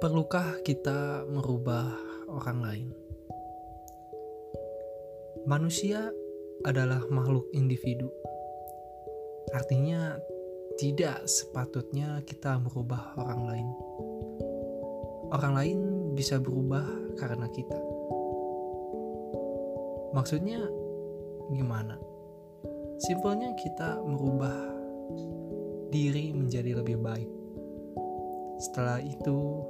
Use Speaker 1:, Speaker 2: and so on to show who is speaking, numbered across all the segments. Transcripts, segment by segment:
Speaker 1: Perlukah kita merubah orang lain? Manusia adalah makhluk individu. Artinya, tidak sepatutnya kita merubah orang lain. Orang lain bisa berubah karena kita. Maksudnya, gimana? Simpelnya, kita merubah diri menjadi lebih baik. Setelah itu,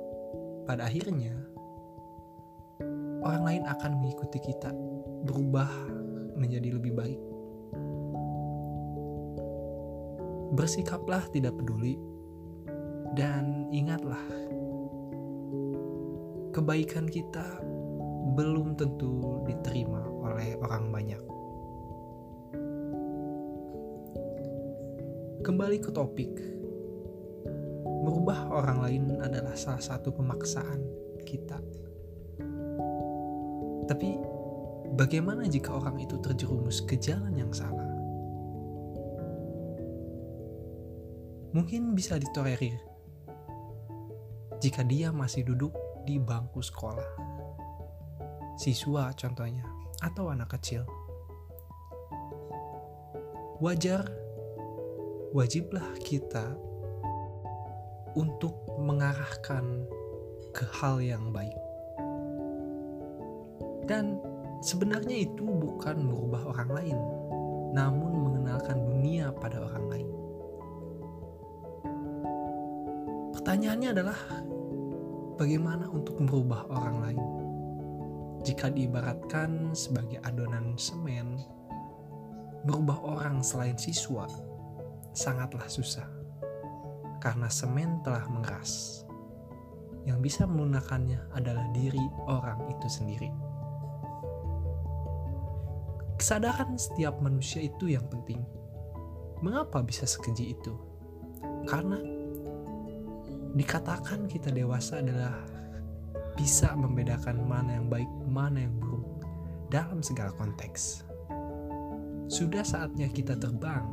Speaker 1: pada akhirnya orang lain akan mengikuti kita berubah menjadi lebih baik. Bersikaplah tidak peduli dan ingatlah kebaikan kita belum tentu diterima oleh orang banyak. Kembali ke topik merubah orang lain adalah salah satu pemaksaan kita. Tapi bagaimana jika orang itu terjerumus ke jalan yang salah? Mungkin bisa ditolerir jika dia masih duduk di bangku sekolah. Siswa contohnya, atau anak kecil. Wajar, wajiblah kita untuk mengarahkan ke hal yang baik. Dan sebenarnya itu bukan merubah orang lain, namun mengenalkan dunia pada orang lain. Pertanyaannya adalah bagaimana untuk merubah orang lain? Jika diibaratkan sebagai adonan semen, merubah orang selain siswa sangatlah susah karena semen telah mengeras. Yang bisa melunakkannya adalah diri orang itu sendiri. Kesadaran setiap manusia itu yang penting. Mengapa bisa sekeji itu? Karena dikatakan kita dewasa adalah bisa membedakan mana yang baik, mana yang buruk dalam segala konteks. Sudah saatnya kita terbang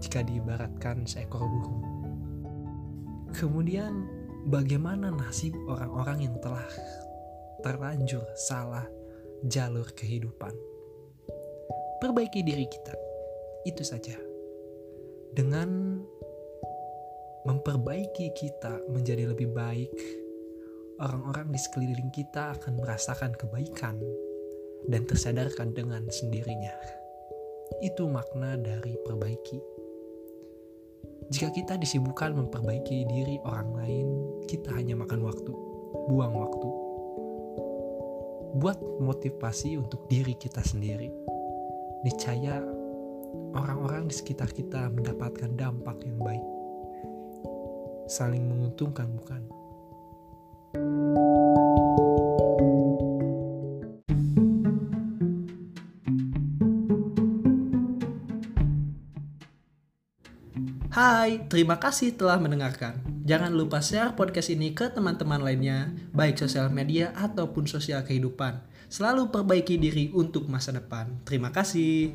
Speaker 1: jika diibaratkan seekor burung Kemudian bagaimana nasib orang-orang yang telah terlanjur salah jalur kehidupan? Perbaiki diri kita. Itu saja. Dengan memperbaiki kita menjadi lebih baik, orang-orang di sekeliling kita akan merasakan kebaikan dan tersadarkan dengan sendirinya. Itu makna dari perbaiki. Jika kita disibukkan memperbaiki diri orang lain, kita hanya makan waktu, buang waktu. Buat motivasi untuk diri kita sendiri. Niscaya orang-orang di sekitar kita mendapatkan dampak yang baik. Saling menguntungkan bukan? Hai, terima kasih telah mendengarkan. Jangan lupa share podcast ini ke teman-teman lainnya, baik sosial media ataupun sosial kehidupan. Selalu perbaiki diri untuk masa depan. Terima kasih.